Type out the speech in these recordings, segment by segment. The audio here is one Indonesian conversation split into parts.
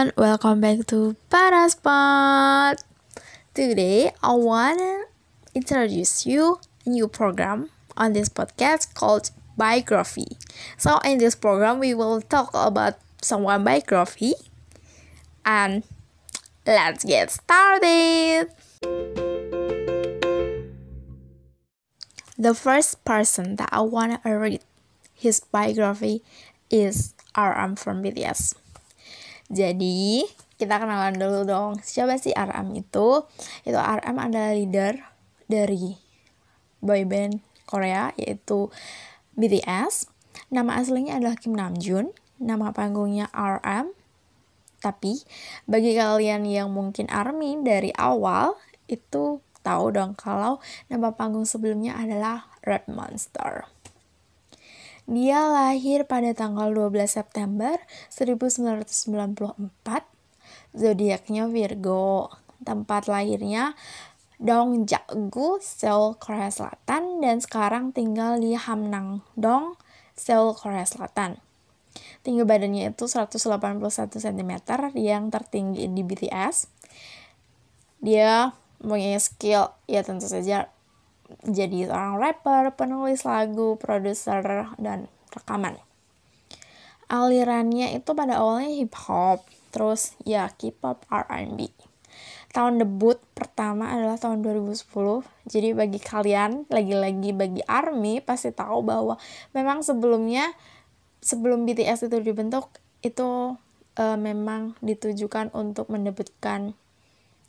everyone, welcome back to Paraspot. Today, I wanna introduce you a new program on this podcast called Biography. So, in this program, we will talk about someone biography, and let's get started. The first person that I wanna read his biography is RM from BTS. Jadi, kita kenalan dulu dong. Siapa sih RM itu? Itu RM adalah leader dari boyband Korea yaitu BTS. Nama aslinya adalah Kim Namjoon. Nama panggungnya RM. Tapi bagi kalian yang mungkin ARMY dari awal itu tahu dong kalau nama panggung sebelumnya adalah Red Monster. Dia lahir pada tanggal 12 September 1994. Zodiaknya Virgo. Tempat lahirnya Dongjagu, Seoul, Korea Selatan dan sekarang tinggal di Hamnang Dong, Seoul, Korea Selatan. Tinggi badannya itu 181 cm yang tertinggi di BTS. Dia punya skill ya tentu saja jadi seorang rapper, penulis lagu, produser, dan rekaman. Alirannya itu pada awalnya hip hop, terus ya K-pop, R&B. Tahun debut pertama adalah tahun 2010. Jadi bagi kalian, lagi-lagi bagi ARMY pasti tahu bahwa memang sebelumnya sebelum BTS itu dibentuk itu uh, memang ditujukan untuk mendebutkan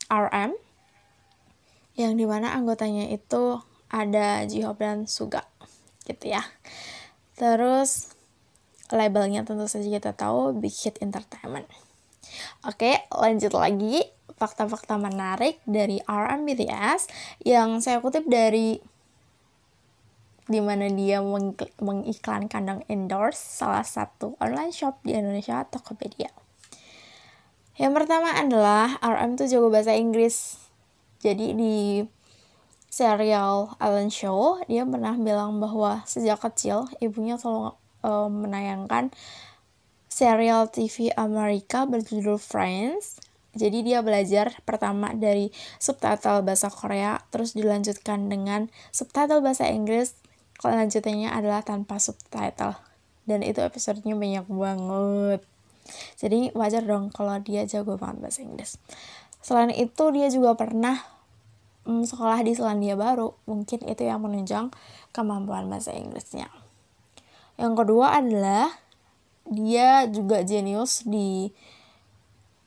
RM yang di mana anggotanya itu ada J-Hope dan Suga gitu ya terus labelnya tentu saja kita tahu Big Hit Entertainment oke lanjut lagi fakta-fakta menarik dari RM BTS yang saya kutip dari di mana dia mengiklankan dan endorse salah satu online shop di Indonesia Tokopedia. Yang pertama adalah RM tuh jago bahasa Inggris. Jadi di serial Ellen Show, dia pernah bilang bahwa sejak kecil ibunya selalu uh, menayangkan serial TV Amerika berjudul Friends. Jadi dia belajar pertama dari subtitle bahasa Korea, terus dilanjutkan dengan subtitle bahasa Inggris. Kelanjutannya adalah tanpa subtitle. Dan itu episodenya banyak banget. Jadi wajar dong kalau dia jago banget bahasa Inggris. Selain itu dia juga pernah mm, sekolah di Selandia Baru, mungkin itu yang menunjang kemampuan bahasa Inggrisnya. Yang kedua adalah dia juga jenius di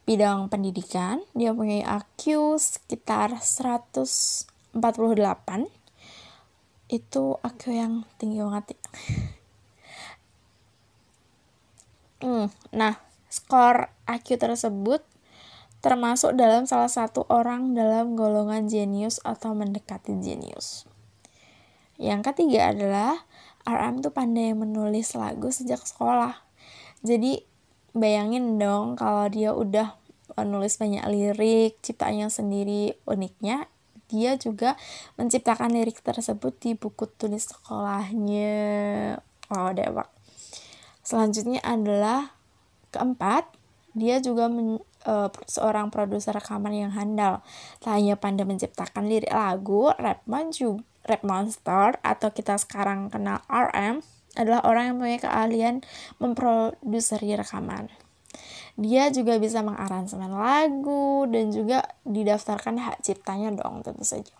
bidang pendidikan. Dia punya IQ sekitar 148. Itu IQ yang tinggi banget ya. Hmm, nah, skor IQ tersebut termasuk dalam salah satu orang dalam golongan jenius atau mendekati jenius. Yang ketiga adalah RM tuh pandai menulis lagu sejak sekolah. Jadi bayangin dong kalau dia udah menulis banyak lirik, ciptaannya sendiri uniknya, dia juga menciptakan lirik tersebut di buku tulis sekolahnya. Oh, dewak. Selanjutnya adalah keempat, dia juga uh, seorang produser rekaman yang handal. Tak hanya pandai menciptakan lirik lagu, rap, juga, rap monster atau kita sekarang kenal RM adalah orang yang punya keahlian memproduksi rekaman. Dia juga bisa mengaransemen lagu dan juga didaftarkan hak ciptanya dong tentu saja.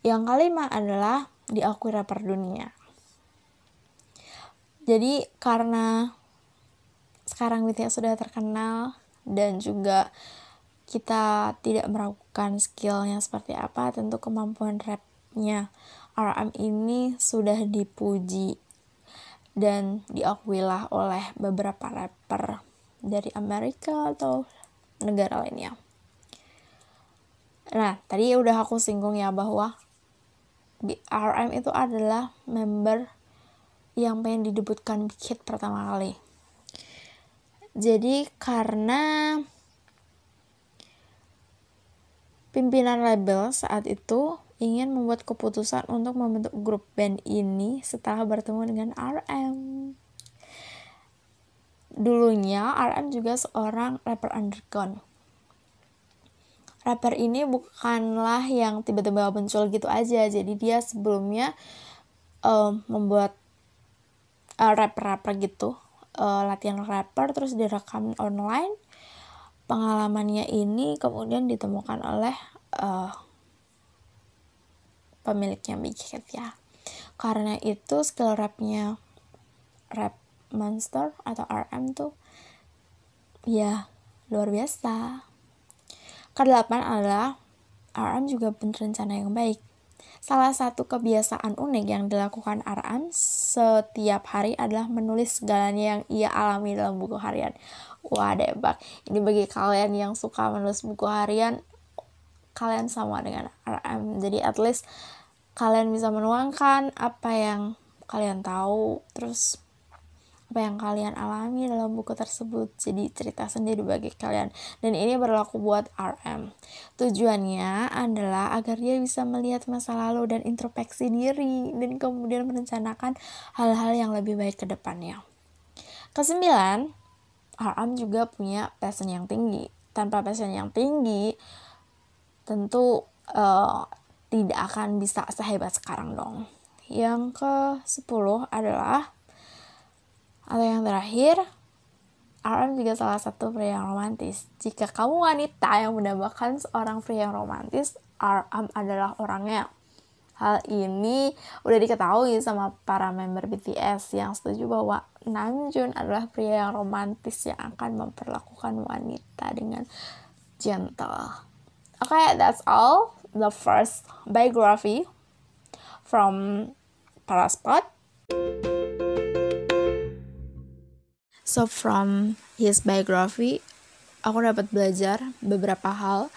Yang kelima adalah diakui rapper dunia. Jadi karena sekarang BTS sudah terkenal dan juga kita tidak meragukan skillnya seperti apa tentu kemampuan rapnya RM ini sudah dipuji dan diakuilah oleh beberapa rapper dari Amerika atau negara lainnya. Nah, tadi udah aku singgung ya bahwa RM itu adalah member yang pengen didebutkan hit pertama kali jadi karena pimpinan label saat itu ingin membuat keputusan untuk membentuk grup band ini setelah bertemu dengan RM. dulunya RM juga seorang rapper underground. Rapper ini bukanlah yang tiba-tiba muncul gitu aja. Jadi dia sebelumnya um, membuat uh, rapper-rapper gitu uh, latihan rapper terus direkam online. Pengalamannya ini kemudian ditemukan oleh uh, pemiliknya Big ya. Karena itu skill rapnya rap monster atau RM tuh ya luar biasa. Kedelapan adalah RM juga rencana yang baik Salah satu kebiasaan unik yang dilakukan RM setiap hari adalah menulis segalanya yang ia alami dalam buku harian. Wah, debak. Ini bagi kalian yang suka menulis buku harian, kalian sama dengan RM. Jadi at least kalian bisa menuangkan apa yang kalian tahu, terus apa yang kalian alami dalam buku tersebut. Jadi cerita sendiri bagi kalian. Dan ini berlaku buat RM tujuannya adalah agar dia bisa melihat masa lalu dan introspeksi diri dan kemudian merencanakan hal-hal yang lebih baik ke depannya. Kesembilan RM juga punya passion yang tinggi. Tanpa passion yang tinggi tentu uh, tidak akan bisa sehebat sekarang dong. Yang ke 10 adalah atau yang terakhir, RM juga salah satu pria yang romantis. Jika kamu wanita yang mendambakan seorang pria yang romantis, RM adalah orangnya. Hal ini udah diketahui sama para member BTS yang setuju bahwa Namjoon adalah pria yang romantis yang akan memperlakukan wanita dengan gentle. Okay, that's all. The first biography from Paraspot. So from his biography, aku dapat belajar beberapa hal.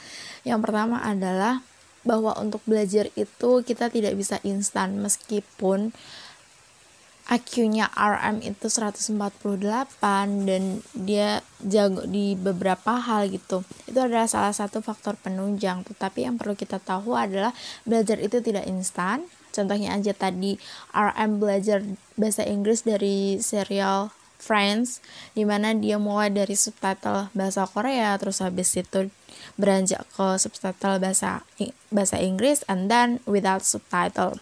Yang pertama adalah bahwa untuk belajar itu kita tidak bisa instan meskipun IQ-nya RM itu 148 dan dia jago di beberapa hal gitu. Itu adalah salah satu faktor penunjang. Tetapi yang perlu kita tahu adalah belajar itu tidak instan. Contohnya aja tadi RM belajar bahasa Inggris dari serial Friends di mana dia mulai dari subtitle bahasa Korea terus habis itu beranjak ke subtitle bahasa bahasa Inggris and then without subtitle.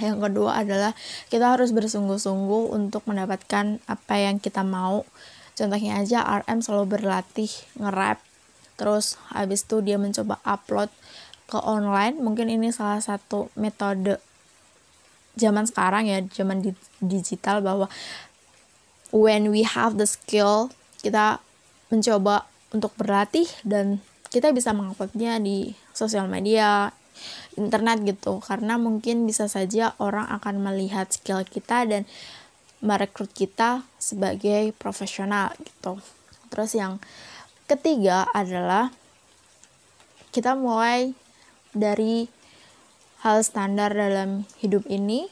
Yang kedua adalah kita harus bersungguh-sungguh untuk mendapatkan apa yang kita mau. Contohnya aja RM selalu berlatih nge-rap terus habis itu dia mencoba upload ke online. Mungkin ini salah satu metode zaman sekarang ya zaman di digital bahwa when we have the skill kita mencoba untuk berlatih dan kita bisa menguploadnya di sosial media internet gitu. Karena mungkin bisa saja orang akan melihat skill kita dan merekrut kita sebagai profesional gitu. Terus yang ketiga adalah kita mulai dari hal standar dalam hidup ini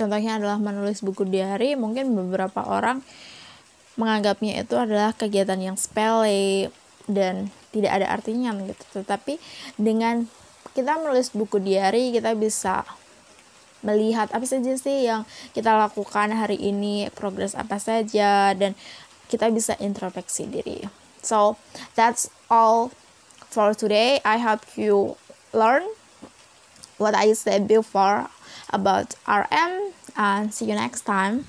contohnya adalah menulis buku diary mungkin beberapa orang menganggapnya itu adalah kegiatan yang sepele dan tidak ada artinya gitu. Tetapi dengan kita menulis buku diary kita bisa melihat apa saja sih yang kita lakukan hari ini progres apa saja dan kita bisa introspeksi diri. So that's all for today. I hope you learn what I said before about RM and see you next time.